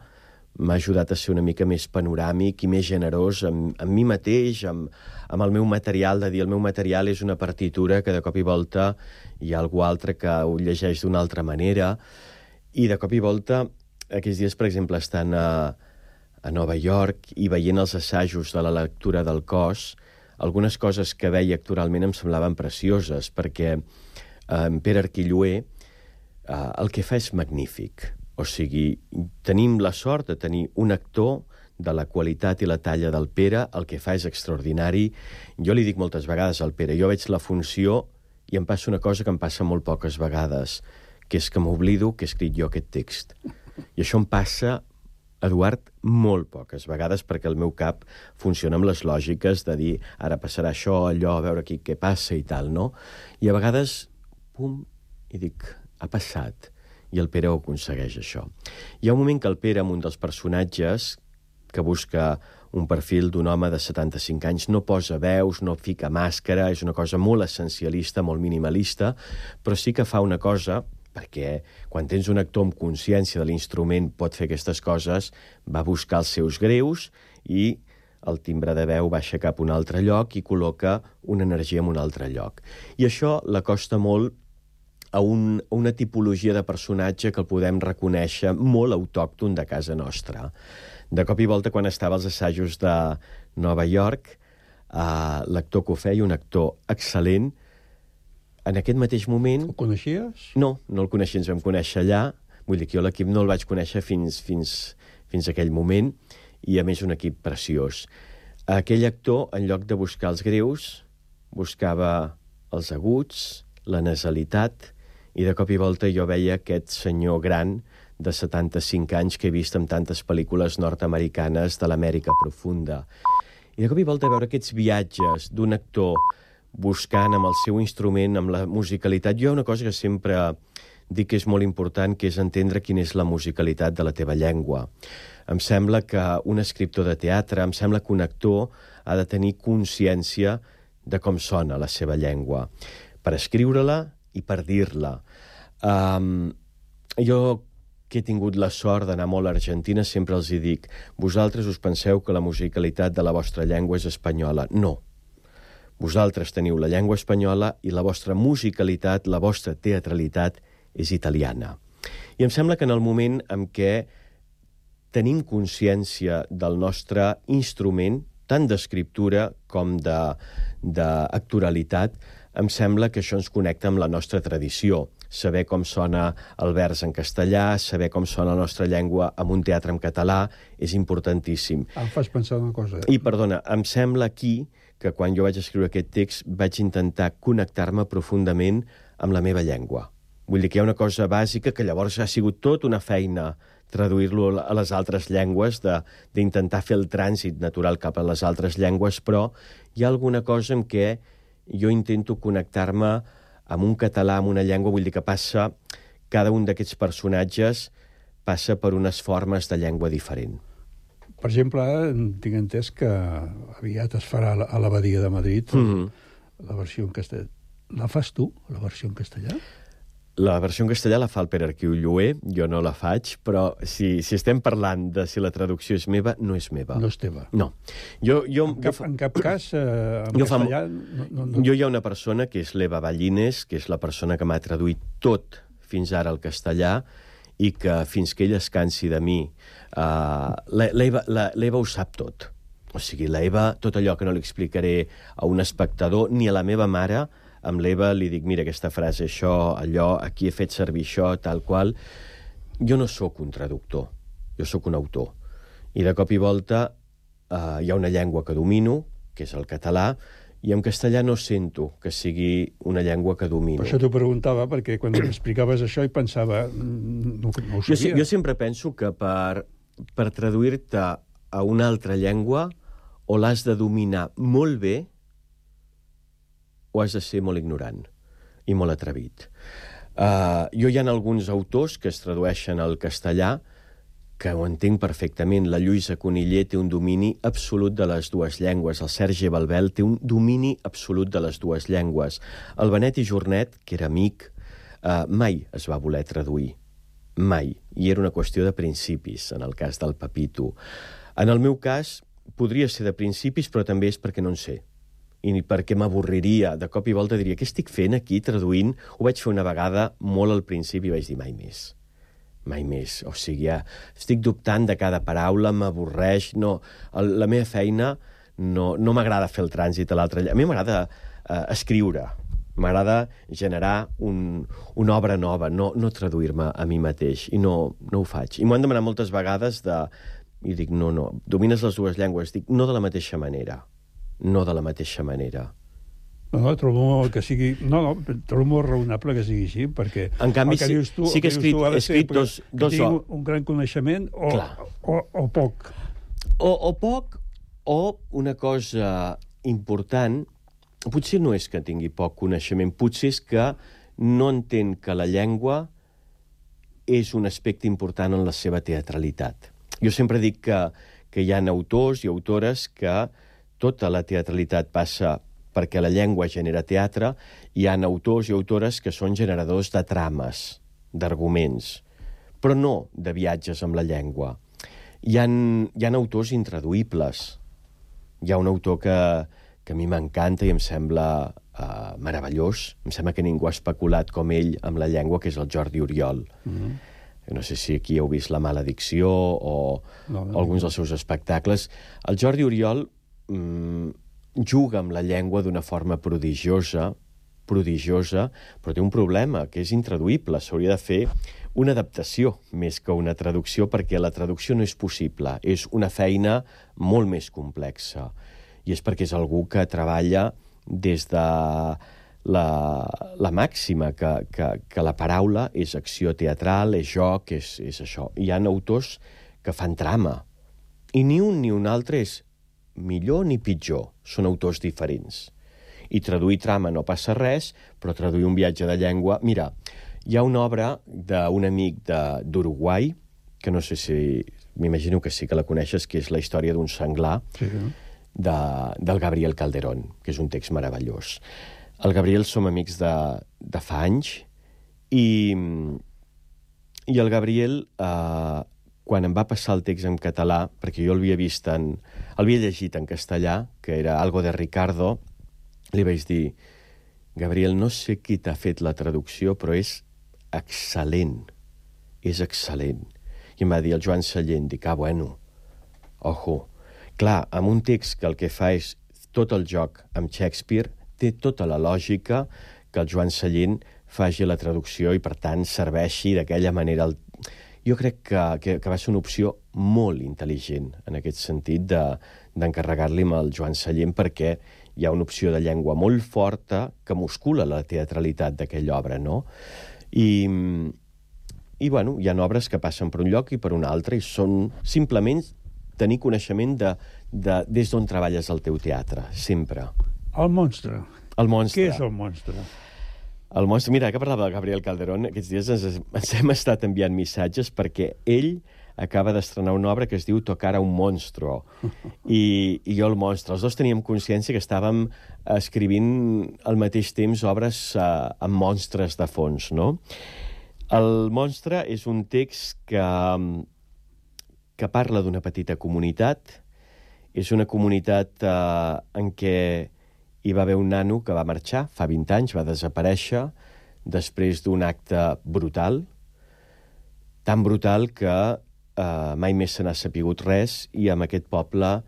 m'ha ajudat a ser una mica més panoràmic i més generós amb, amb mi mateix, amb, amb el meu material, de dir el meu material és una partitura que de cop i volta hi ha algú altre que ho llegeix d'una altra manera i de cop i volta aquests dies, per exemple, estan a, a Nova York i veient els assajos de la lectura del cos, algunes coses que veia actualment em semblaven precioses, perquè eh, en Pere Arquilloé eh, el que fa és magnífic. O sigui, tenim la sort de tenir un actor de la qualitat i la talla del Pere, el que fa és extraordinari. Jo li dic moltes vegades al Pere, jo veig la funció i em passa una cosa que em passa molt poques vegades, que és que m'oblido que he escrit jo aquest text. I això em passa, Eduard, molt poques vegades, perquè el meu cap funciona amb les lògiques de dir ara passarà això, allò, a veure aquí què passa i tal, no? I a vegades, pum, i dic, ha passat. I el Pere ho aconsegueix, això. Hi ha un moment que el Pere, amb un dels personatges, que busca un perfil d'un home de 75 anys, no posa veus, no fica màscara, és una cosa molt essencialista, molt minimalista, però sí que fa una cosa perquè quan tens un actor amb consciència de l'instrument pot fer aquestes coses, va buscar els seus greus i el timbre de veu baixa cap a un altre lloc i col·loca una energia en un altre lloc. I això l'acosta molt a, un, a una tipologia de personatge que el podem reconèixer molt autòcton de casa nostra. De cop i volta, quan estava als assajos de Nova York, eh, l'actor que ho feia, un actor excel·lent, en aquest mateix moment... Ho coneixies? No, no el coneixia, ens vam conèixer allà. Vull dir que jo l'equip no el vaig conèixer fins, fins, fins a aquell moment. i, a més, un equip preciós. Aquell actor, en lloc de buscar els greus, buscava els aguts, la nasalitat, i de cop i volta jo veia aquest senyor gran de 75 anys que he vist en tantes pel·lícules nord-americanes de l'Amèrica profunda. I de cop i volta veure aquests viatges d'un actor buscant amb el seu instrument, amb la musicalitat. Jo una cosa que sempre dic que és molt important, que és entendre quina és la musicalitat de la teva llengua. Em sembla que un escriptor de teatre, em sembla que un actor ha de tenir consciència de com sona la seva llengua, per escriure-la i per dir-la. Um, jo que he tingut la sort d'anar molt a Argentina, sempre els hi dic, vosaltres us penseu que la musicalitat de la vostra llengua és espanyola. No. Vosaltres teniu la llengua espanyola i la vostra musicalitat, la vostra teatralitat és italiana. I em sembla que en el moment en què tenim consciència del nostre instrument, tant d'escriptura com d'actoralitat, em sembla que això ens connecta amb la nostra tradició saber com sona el vers en castellà, saber com sona la nostra llengua amb un teatre en català, és importantíssim. Em fas pensar una cosa. I, perdona, em sembla aquí que quan jo vaig escriure aquest text vaig intentar connectar-me profundament amb la meva llengua. Vull dir que hi ha una cosa bàsica que llavors ha sigut tot una feina traduir-lo a les altres llengües, d'intentar fer el trànsit natural cap a les altres llengües, però hi ha alguna cosa en què jo intento connectar-me amb un català, amb una llengua, vull dir que passa, cada un d'aquests personatges passa per unes formes de llengua diferent. Per exemple, tinc entès que aviat es farà a l'Abadia de Madrid mm -hmm. la versió en castellà. La fas tu, la versió en castellà? La versió en castellà la fa el Pere Arquiu Lluer, jo no la faig, però si, si estem parlant de si la traducció és meva, no és meva. No és teva. No. Jo, jo, en, cap, jo, en cap cas, eh, en jo castellà... Fa, no, no, no. Jo hi ha una persona, que és l'Eva Ballines, que és la persona que m'ha traduït tot fins ara al castellà, i que fins que ell es cansi de mi... Uh, L'Eva ho sap tot. O sigui, l'Eva, tot allò que no li explicaré a un espectador ni a la meva mare, amb l'Eva li dic, mira, aquesta frase, això, allò, aquí he fet servir això, tal qual. Jo no sóc un traductor, jo sóc un autor. I de cop i volta eh, hi ha una llengua que domino, que és el català, i en castellà no sento que sigui una llengua que domino. Per això t'ho preguntava, perquè quan [clears throat] explicaves això i pensava... Mm, no, no ho sabia. Jo, jo sempre penso que per, per traduir-te a una altra llengua o l'has de dominar molt bé o has de ser molt ignorant i molt atrevit. Uh, jo hi ha alguns autors que es tradueixen al castellà que ho entenc perfectament. La Lluïsa Coniller té un domini absolut de les dues llengües. El Sergi Balbel té un domini absolut de les dues llengües. El Benet i Jornet, que era amic, uh, mai es va voler traduir. Mai. I era una qüestió de principis, en el cas del Papito. En el meu cas, podria ser de principis, però també és perquè no en sé i ni perquè m'avorriria. De cop i volta diria, què estic fent aquí traduint? Ho vaig fer una vegada molt al principi i vaig dir, mai més. Mai més. O sigui, ja estic dubtant de cada paraula, m'avorreix, no... El, la meva feina no, no m'agrada fer el trànsit a l'altre... A mi m'agrada eh, escriure, m'agrada generar un, una obra nova, no, no traduir-me a mi mateix, i no, no ho faig. I m'ho han demanat moltes vegades de... I dic, no, no, domines les dues llengües. Dic, no de la mateixa manera no de la mateixa manera. No, no, trobo que sigui... No, no, trobo molt raonable que sigui així, perquè en canvi, que dius tu, sí que he escrit, tu, he escrit dos, dos o... un gran coneixement o, o, o poc. O, o poc, o una cosa important, potser no és que tingui poc coneixement, potser és que no entén que la llengua és un aspecte important en la seva teatralitat. Jo sempre dic que, que hi ha autors i autores que tota la teatralitat passa perquè la llengua genera teatre, hi ha autors i autores que són generadors de trames, d'arguments, però no de viatges amb la llengua. Hi ha, hi ha autors intraduïbles. Hi ha un autor que, que a mi m'encanta i em sembla uh, meravellós. Em sembla que ningú ha especulat com ell amb la llengua, que és el Jordi Oriol. Mm -hmm. No sé si aquí heu vist La maledicció o, no, no, alguns no. dels seus espectacles. El Jordi Oriol mm, juga amb la llengua d'una forma prodigiosa, prodigiosa, però té un problema, que és intraduïble. S'hauria de fer una adaptació més que una traducció, perquè la traducció no és possible. És una feina molt més complexa. I és perquè és algú que treballa des de la, la màxima, que, que, que la paraula és acció teatral, és joc, és, és això. Hi ha autors que fan trama, i ni un ni un altre és millor ni pitjor, són autors diferents. I traduir trama no passa res, però traduir un viatge de llengua... Mira, hi ha una obra d'un amic d'Uruguai, que no sé si... M'imagino que sí que la coneixes, que és la història d'un senglar, Sí. de, del Gabriel Calderón, que és un text meravellós. El Gabriel som amics de, de fa anys i, i el Gabriel, eh, quan em va passar el text en català, perquè jo l'havia vist en... el havia llegit en castellà, que era algo de Ricardo, li vaig dir, Gabriel, no sé qui t'ha fet la traducció, però és excel·lent. És excel·lent. I em va dir el Joan Sallent, dic, ah, bueno, ojo. Clar, amb un text que el que fa és tot el joc amb Shakespeare, té tota la lògica que el Joan Sallent faci la traducció i, per tant, serveixi d'aquella manera... El... Jo crec que, que, que va ser una opció molt intel·ligent en aquest sentit d'encarregar-li de, amb el Joan Sallent perquè hi ha una opció de llengua molt forta que muscula la teatralitat d'aquella obra, no? I, i bueno, hi ha obres que passen per un lloc i per un altre i són simplement tenir coneixement de, de des d'on treballes el teu teatre, sempre. El monstre. El monstre. Què és el monstre? El monstre, mira, que parlava de Gabriel Calderón, aquests dies ens, ens hem estat enviant missatges perquè ell acaba d'estrenar una obra que es diu Tocar a un monstro, [laughs] i, i jo el monstre. Els dos teníem consciència que estàvem escrivint al mateix temps obres uh, amb monstres de fons, no? El monstre és un text que, que parla d'una petita comunitat. És una comunitat uh, en què hi va haver un nano que va marxar fa 20 anys, va desaparèixer després d'un acte brutal, tan brutal que eh, mai més se n'ha sapigut res i amb aquest poble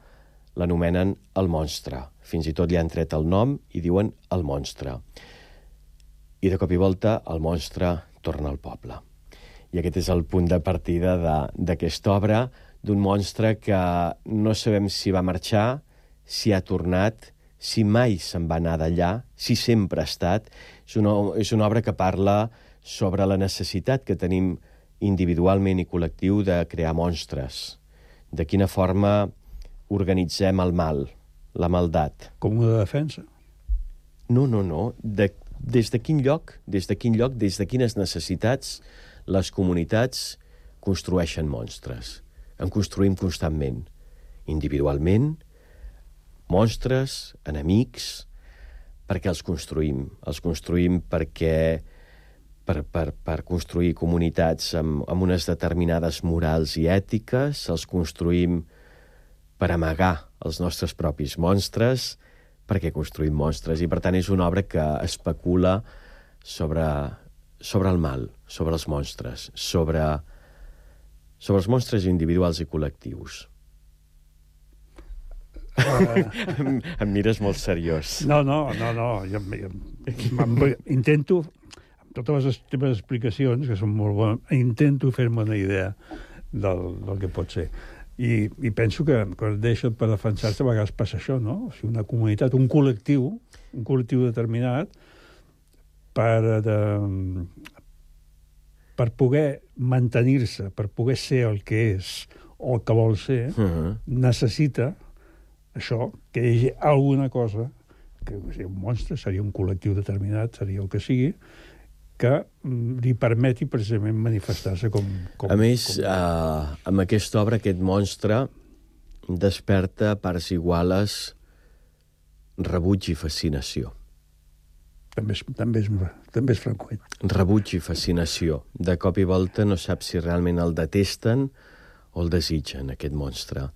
l'anomenen el monstre. Fins i tot li han tret el nom i diuen el monstre. I de cop i volta el monstre torna al poble. I aquest és el punt de partida d'aquesta obra, d'un monstre que no sabem si va marxar, si ha tornat, si mai se'n va anar d'allà, si sempre ha estat. És una, és una obra que parla sobre la necessitat que tenim individualment i col·lectiu de crear monstres. De quina forma organitzem el mal, la maldat. Com una defensa? No, no, no. De, des de quin lloc, des de quin lloc, des de quines necessitats les comunitats construeixen monstres. En construïm constantment, individualment, monstres, enemics, perquè els construïm. Els construïm perquè per, per, per construir comunitats amb, amb unes determinades morals i ètiques, els construïm per amagar els nostres propis monstres, perquè construïm monstres, i per tant és una obra que especula sobre, sobre el mal, sobre els monstres, sobre, sobre els monstres individuals i col·lectius. Em, em mires molt seriós. No, no, no, no. Jo, jo, intento, amb totes les teves explicacions, que són molt bones, intento fer-me una idea del, del que pot ser. I, i penso que quan et deixen per defensar-te a vegades passa això, no? O sigui, una comunitat, un col·lectiu, un col·lectiu determinat, per, de, per poder mantenir-se, per poder ser el que és o el que vol ser, uh -huh. necessita això, que hi hagi alguna cosa, que sigui un monstre, seria un col·lectiu determinat, seria el que sigui, que li permeti precisament manifestar-se com, com... A més, com... Uh, amb aquesta obra, aquest monstre desperta parts iguales rebuig i fascinació. També és, també, és, també és freqüent. Rebuig i fascinació. De cop i volta no saps si realment el detesten o el desitgen, aquest monstre.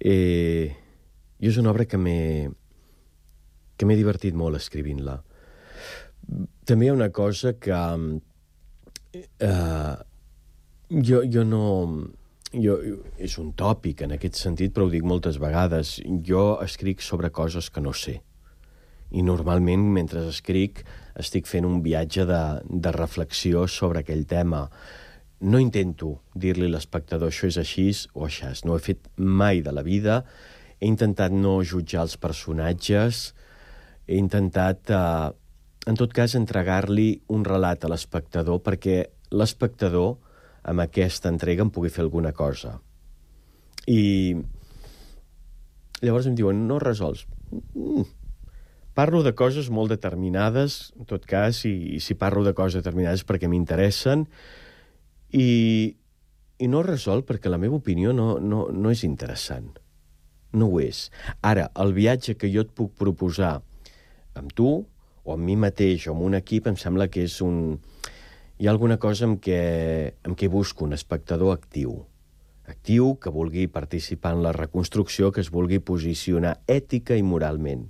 Eh, I és una obra que m'he que m'he divertit molt escrivint-la. També hi ha una cosa que eh, jo, jo no... Jo, és un tòpic en aquest sentit, però ho dic moltes vegades. Jo escric sobre coses que no sé. I normalment, mentre escric, estic fent un viatge de, de reflexió sobre aquell tema. No intento dir-li a l'espectador això és així o això. No ho he fet mai de la vida. He intentat no jutjar els personatges. He intentat, eh, en tot cas, entregar-li un relat a l'espectador perquè l'espectador, amb aquesta entrega, em pugui fer alguna cosa. I llavors em diuen, no resols. Mm. Parlo de coses molt determinades, en tot cas, i, i si parlo de coses determinades perquè m'interessen, i, i no resol perquè la meva opinió no, no, no és interessant. No ho és. Ara, el viatge que jo et puc proposar amb tu, o amb mi mateix, o amb un equip, em sembla que és un... Hi ha alguna cosa amb què, amb què busco un espectador actiu. Actiu, que vulgui participar en la reconstrucció, que es vulgui posicionar ètica i moralment.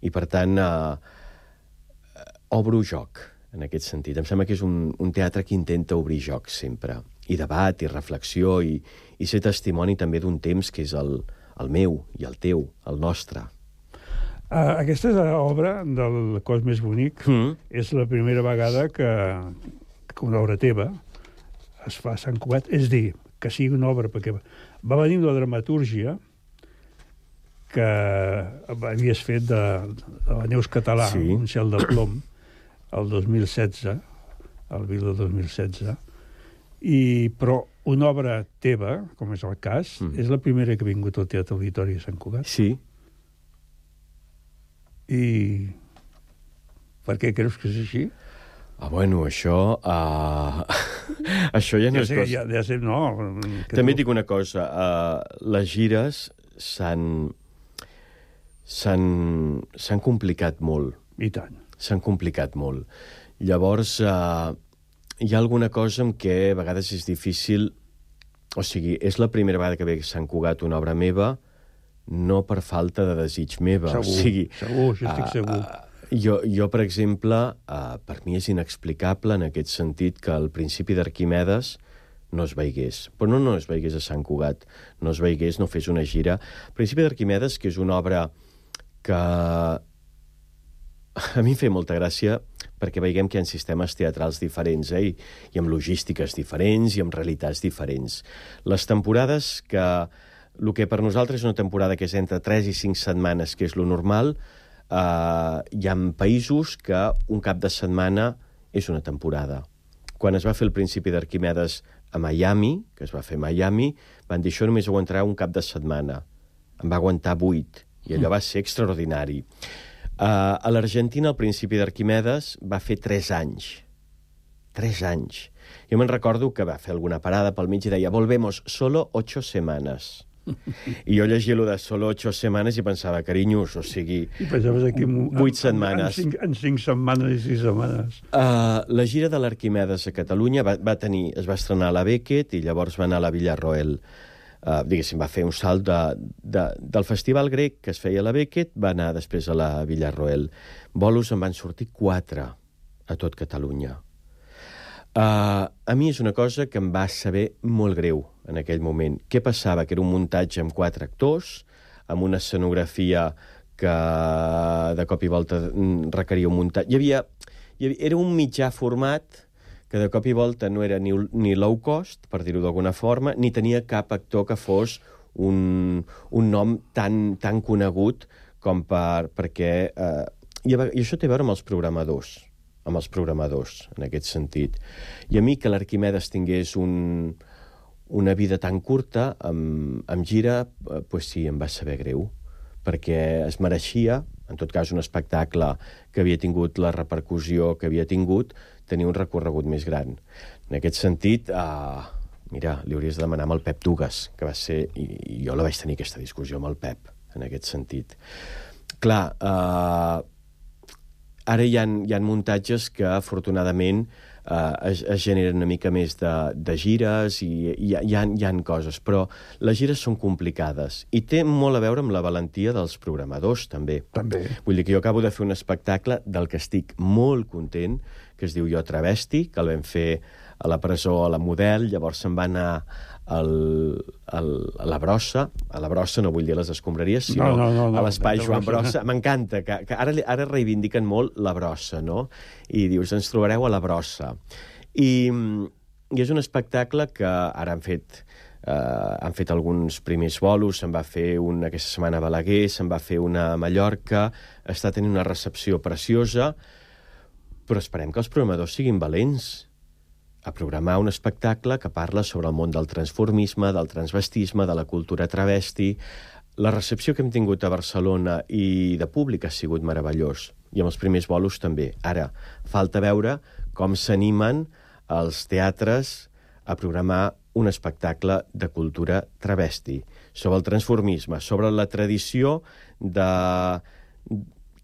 I, per tant, eh, obro joc, en aquest sentit. Em sembla que és un, un teatre que intenta obrir joc sempre, i debat, i reflexió, i, i ser testimoni també d'un temps que és el, el meu i el teu, el nostre. Uh, aquesta és l'obra del cos més bonic. Mm. És la primera vegada que, que una obra teva es fa a Sant Cugat. És dir, que sigui una obra, perquè va venir la dramatúrgia que havies fet de, de la Neus Català, sí. un cel de plom, el 2016, el vil del 2016, i, però una obra teva, com és el cas, mm. és la primera que ha vingut al Teatre Auditori de Sant Cugat. Sí. I per què creus que és així? Ah, bueno, això... Uh... [laughs] això ja no ja és sé, cosa... Ja, ja sé, no... També tu... dic una cosa. Uh, les gires s'han... s'han complicat molt. I tant. S'han complicat molt. Llavors, uh, hi ha alguna cosa en què a vegades és difícil... O sigui, és la primera vegada que ve Sant Cugat una obra meva, no per falta de desig meva. Segur, o sigui, segur, això estic uh, segur. Uh, jo, jo, per exemple, uh, per mi és inexplicable en aquest sentit que el principi d'Arquimedes no es veigués. Però no, no es veigués a Sant Cugat, no es veigués, no fes una gira. El principi d'Arquimedes, que és una obra que a mi em feia molta gràcia perquè veiem que hi ha sistemes teatrals diferents, eh? I, i amb logístiques diferents i amb realitats diferents. Les temporades que... El que per nosaltres és una temporada que és entre 3 i 5 setmanes, que és lo normal, eh, hi ha països que un cap de setmana és una temporada. Quan es va fer el principi d'Arquimedes a Miami, que es va fer a Miami, van dir això només aguantarà un cap de setmana. Em va aguantar 8, i allò va ser extraordinari. Uh, a l'Argentina, al principi d'Arquimedes, va fer 3 anys. 3 anys. Jo me'n recordo que va fer alguna parada pel mig i deia «Volvemos solo 8 semanas». I jo llegia lo de solo 8 setmanes i pensava, carinyos, o sigui... I pensaves aquí... 8 setmanes. En 5, en 5 setmanes i 6 setmanes. Uh, la gira de l'Arquimedes a Catalunya va, va tenir, es va estrenar a la Beckett i llavors va anar a la Villarroel uh, diguéssim, va fer un salt de, de, del festival grec que es feia a la Beckett, va anar després a la Villarroel. Bolos en van sortir quatre a tot Catalunya. Uh, a mi és una cosa que em va saber molt greu en aquell moment. Què passava? Que era un muntatge amb quatre actors, amb una escenografia que de cop i volta mm, requeria un muntatge. Hi havia, hi havia, era un mitjà format que de cop i volta no era ni, ni low cost, per dir-ho d'alguna forma, ni tenia cap actor que fos un, un nom tan, tan conegut com per, perquè... Eh, i, I això té a veure amb els programadors, amb els programadors, en aquest sentit. I a mi que l'Arquimedes tingués un, una vida tan curta, amb, amb gira, eh, pues sí, em va saber greu, perquè es mereixia, en tot cas un espectacle que havia tingut la repercussió que havia tingut, tenir un recorregut més gran. En aquest sentit, eh, mira, li hauries de demanar amb el Pep Dugas, que va ser... I, i jo la vaig tenir aquesta discussió amb el Pep, en aquest sentit. Clar, eh, ara hi ha, hi ha muntatges que, afortunadament, es, es generen una mica més de, de gires i hi ha, hi, ha, hi ha coses, però les gires són complicades i té molt a veure amb la valentia dels programadors, també. També. Vull dir que jo acabo de fer un espectacle del que estic molt content, que es diu Jo Travesti, que el vam fer a la presó a la Model, llavors se'n va anar el, el, a la brossa, a la brossa no vull dir les escombraries, sinó No, no, no, no, a l'espai Joan brossa. M'encanta, que, que ara, ara reivindiquen molt la brossa, no? I dius, ens trobareu a la brossa. I, i és un espectacle que ara han fet eh, han fet alguns primers bolos, se'n va fer un aquesta setmana a Balaguer, se'n va fer una a Mallorca, està tenint una recepció preciosa, però esperem que els programadors siguin valents a programar un espectacle que parla sobre el món del transformisme, del transvestisme, de la cultura travesti. La recepció que hem tingut a Barcelona i de públic ha sigut meravellós, i amb els primers bolos també. Ara, falta veure com s'animen els teatres a programar un espectacle de cultura travesti, sobre el transformisme, sobre la tradició de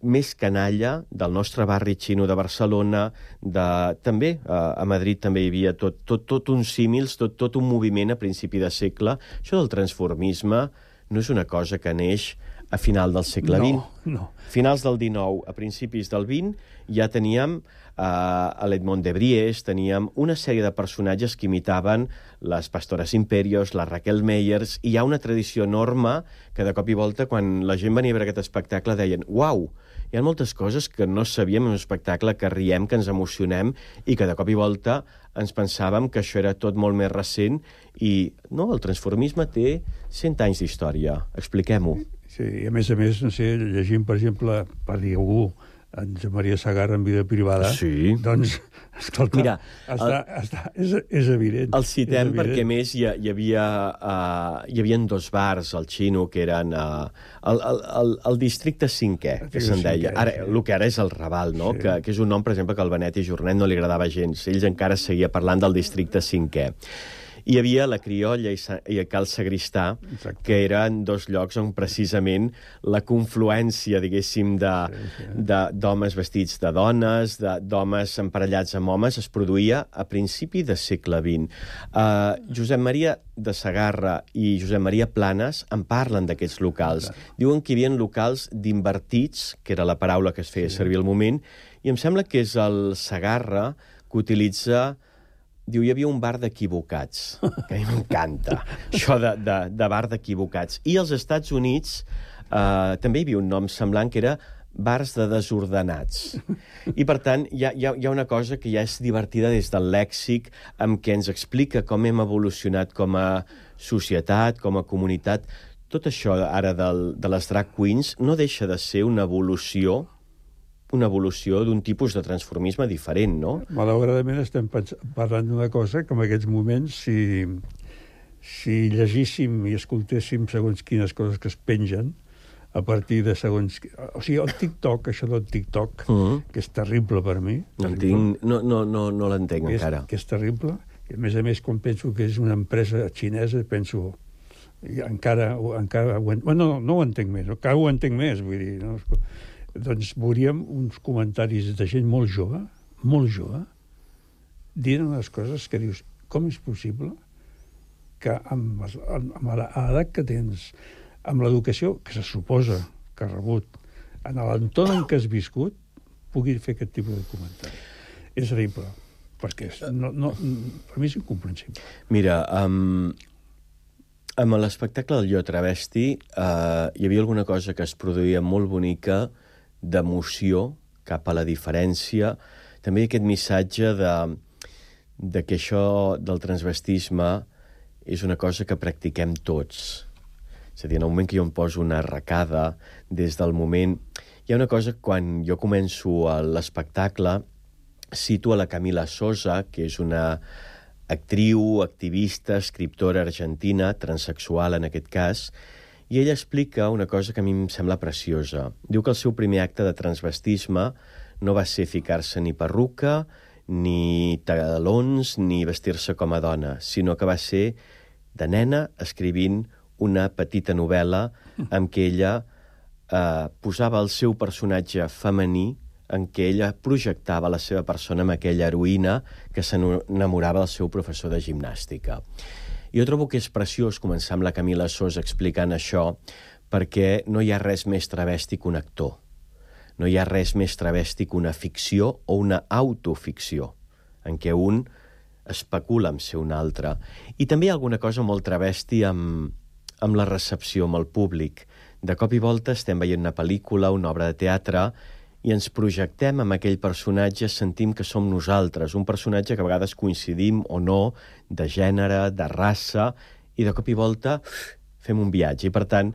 més canalla del nostre barri xino de Barcelona, de, també eh, a Madrid també hi havia tot, tot, tot uns símils, tot, tot un moviment a principi de segle. Això del transformisme no és una cosa que neix a final del segle No, XX. no. Finals del XIX, a principis del XX, ja teníem eh, a l'Edmond de Bries, teníem una sèrie de personatges que imitaven les Pastores Imperios, la Raquel Meyers, i hi ha una tradició enorme que de cop i volta, quan la gent venia a veure aquest espectacle, deien «Uau, hi ha moltes coses que no sabíem en un espectacle, que riem, que ens emocionem, i que de cop i volta ens pensàvem que això era tot molt més recent, i no, el transformisme té 100 anys d'història. Expliquem-ho. Sí, i a més a més, no sé, llegint, per exemple, per dir algú, en Josep Maria Sagarra en vida privada, Sí. doncs, escolta, Mira, està, està, és, és evident. El citem evident. perquè, a més, hi, hi havia, uh, hi havia dos bars al Xino que eren uh, el, el, el, el districte cinquè, que se'n deia. Ara, sí. el que ara és el Raval, no? Sí. que, que és un nom, per exemple, que al Benet i Jornet no li agradava gens. Ells encara seguia parlant del districte cinquè. Hi havia la Criolla i, Sa i Cal Sagristà, Exacte. que eren dos llocs on precisament la confluència, diguéssim, de, de, d'homes vestits de dones, d'homes emparellats amb homes, es produïa a principi de segle XX. Uh, Josep Maria de Sagarra i Josep Maria Planes en parlen d'aquests locals. Diuen que hi havia locals d'invertits, que era la paraula que es feia servir al moment, i em sembla que és el Sagarra que utilitza Diu, hi havia un bar d'equivocats, que a mi m'encanta, [laughs] això de, de, de bar d'equivocats. I als Estats Units eh, també hi havia un nom semblant, que era bars de desordenats. I, per tant, hi ha, hi, ha, hi ha una cosa que ja és divertida des del lèxic, amb què ens explica com hem evolucionat com a societat, com a comunitat. Tot això ara del, de les drag queens no deixa de ser una evolució una evolució d'un tipus de transformisme diferent, no? Malauradament estem parlant d'una cosa que en aquests moments, si, si llegíssim i escoltéssim segons quines coses que es pengen, a partir de segons... O sigui, el TikTok, això del TikTok, Mhm. que és terrible per mi. Terrible, tinc, no, no, no, no l'entenc encara. que és terrible. I a més a més, quan penso que és una empresa xinesa, penso... I encara, encara ho, en- bueno, no, no ho entenc més, no? cada ho entenc més, vull dir, no? Doncs veuríem uns comentaris de gent molt jove, molt jove, dient unes coses que dius, com és possible que amb, les- amb, amb l'edat que tens, amb l'educació que se suposa que has rebut, en l'entorn en què has viscut, pugui fer aquest tipus de comentari. És terrible, perquè és, no, no, per mi és incomprensible. Mira, um, amb l'espectacle del Jo Travesti uh, hi havia alguna cosa que es produïa molt bonica d'emoció cap a la diferència. També aquest missatge de, de que això del transvestisme és una cosa que practiquem tots. És a dir, en el moment que jo em poso una arracada, des del moment... Hi ha una cosa, quan jo començo l'espectacle, cito a la Camila Sosa, que és una actriu, activista, escriptora argentina, transexual en aquest cas, i ella explica una cosa que a mi em sembla preciosa. Diu que el seu primer acte de transvestisme no va ser ficar-se ni perruca, ni talons, ni vestir-se com a dona, sinó que va ser de nena escrivint una petita novel·la en què ella eh, posava el seu personatge femení en què ella projectava la seva persona amb aquella heroïna que s'enamorava del seu professor de gimnàstica. Jo trobo que és preciós començar amb la Camila Sosa explicant això perquè no hi ha res més travesti que un actor. No hi ha res més travesti que una ficció o una autoficció, en què un especula en ser un altre. I també hi ha alguna cosa molt travesti amb, amb la recepció, amb el públic. De cop i volta estem veient una pel·lícula, una obra de teatre, i ens projectem amb aquell personatge, sentim que som nosaltres, un personatge que a vegades coincidim o no, de gènere, de raça, i de cop i volta fem un viatge. I, per tant,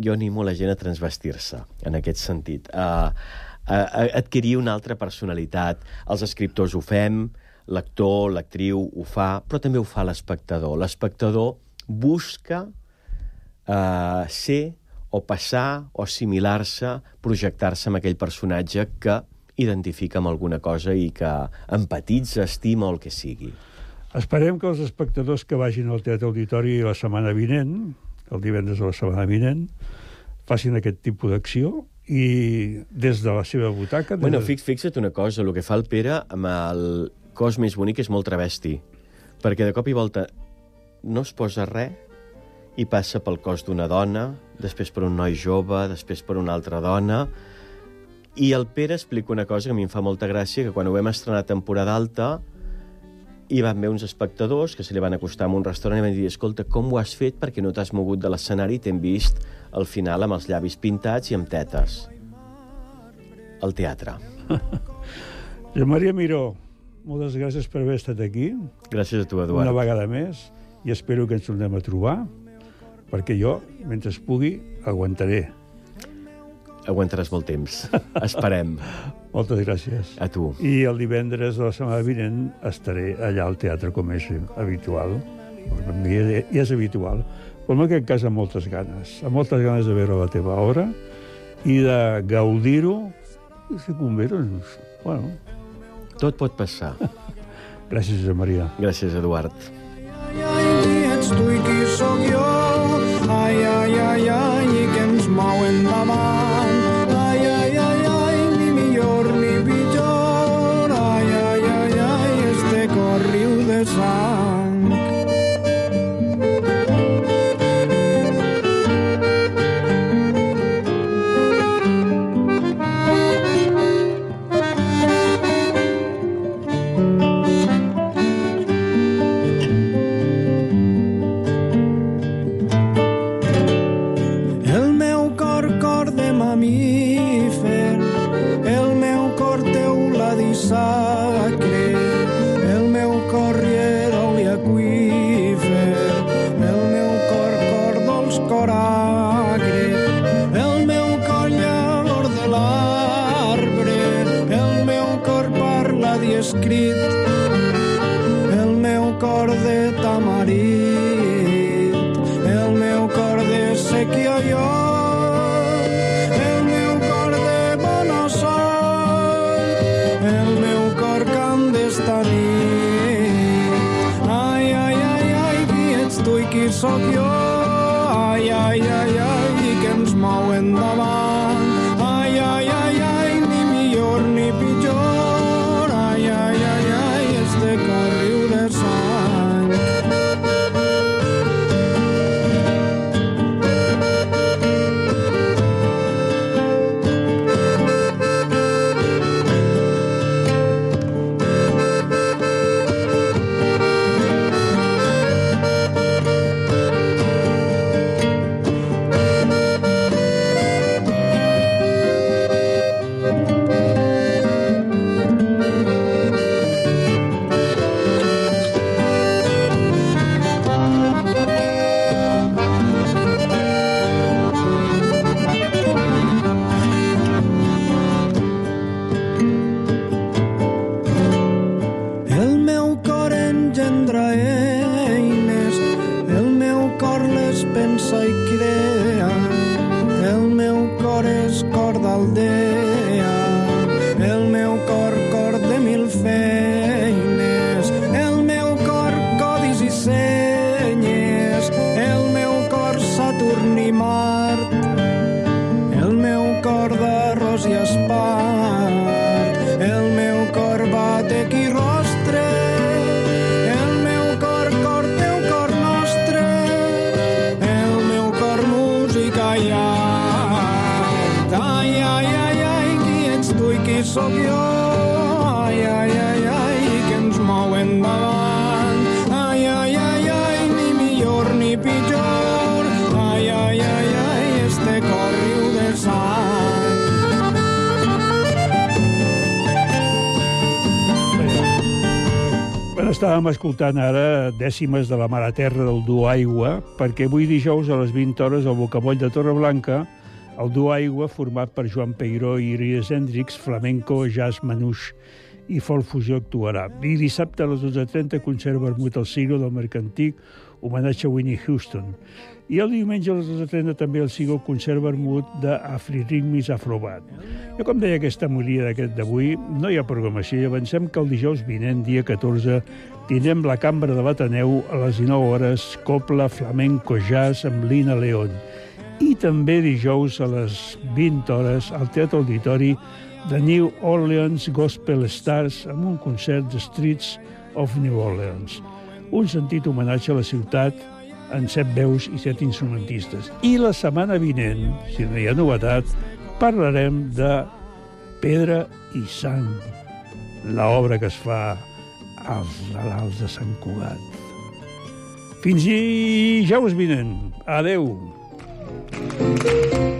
jo animo la gent a transvestir-se, en aquest sentit, a, a, a adquirir una altra personalitat. Els escriptors ho fem, l'actor, l'actriu ho fa, però també ho fa l'espectador. L'espectador busca eh, ser o passar o assimilar-se, projectar-se amb aquell personatge que identifica amb alguna cosa i que empatitza, estima o el que sigui. Esperem que els espectadors que vagin al Teatre Auditori la setmana vinent, el divendres de la setmana vinent, facin aquest tipus d'acció i des de la seva butaca... Des Bueno, fix, fixa't una cosa, el que fa el Pere amb el cos més bonic és molt travesti, perquè de cop i volta no es posa res i passa pel cos d'una dona, després per un noi jove, després per una altra dona, i el Pere explica una cosa que a mi em fa molta gràcia, que quan ho vam estrenar a temporada alta, hi van haver uns espectadors que se li van acostar a un restaurant i van dir escolta, com ho has fet perquè no t'has mogut de l'escenari i t'hem vist al final amb els llavis pintats i amb tetes. Al teatre. [laughs] Josep Maria Miró, moltes gràcies per haver estat aquí. Gràcies a tu, Eduard. Una vegada més, i espero que ens tornem a trobar, perquè jo, mentre es pugui, aguantaré. Aguantaràs molt temps. Esperem. [laughs] Moltes gràcies. A tu. I el divendres de la setmana vinent estaré allà al teatre, com és habitual. Ja és habitual. Però en aquest cas amb moltes ganes. Amb moltes ganes de veure la teva obra i de gaudir-ho. I si convé, doncs, bueno... Tot pot passar. [laughs] Gràcies, Josep Maria. Gràcies, Eduard. Qui ets tu i qui sóc jo? Ai, ai, ai, ai, que ens mou endavant. Ai, ai, ai, ai, ni millor ni pitjor. Ai, ai, ai, ai, este cor riu de sang. Nit. Ai, ai, ai, ai, qui ets tu i jo? Ai, ai, ai, ai, i que ens. Bueno, estàvem escoltant ara dècimes de la Mare Terra del Duo Aigua, perquè avui dijous a les 20 hores al Bocamoll de Torreblanca el Duo Aigua, format per Joan Peiró i Iris Hendrix, flamenco, jazz, manouche i folk fusió actuarà. I dissabte a les 12.30 concert vermut al siglo del Mercantic, homenatge a Winnie Houston. I el diumenge a les 12.30 també el sigo concert vermut d'Afriritmis Afrobat. Jo, com deia aquesta molia d'aquest d'avui, no hi ha programació i avancem que el dijous vinent, dia 14, tindrem la cambra de l'Ateneu a les 19 hores, Copla Flamenco Jazz amb Lina León. I també dijous a les 20 hores al Teatre Auditori de New Orleans Gospel Stars amb un concert de Streets of New Orleans. Un sentit homenatge a la ciutat en set veus i set instrumentistes. I la setmana vinent, si no hi ha novetat, parlarem de Pedra i Sang, l'obra que es fa als Lalals de Sant Cugat. Fins i ja us vinent. Adeu. Adeu.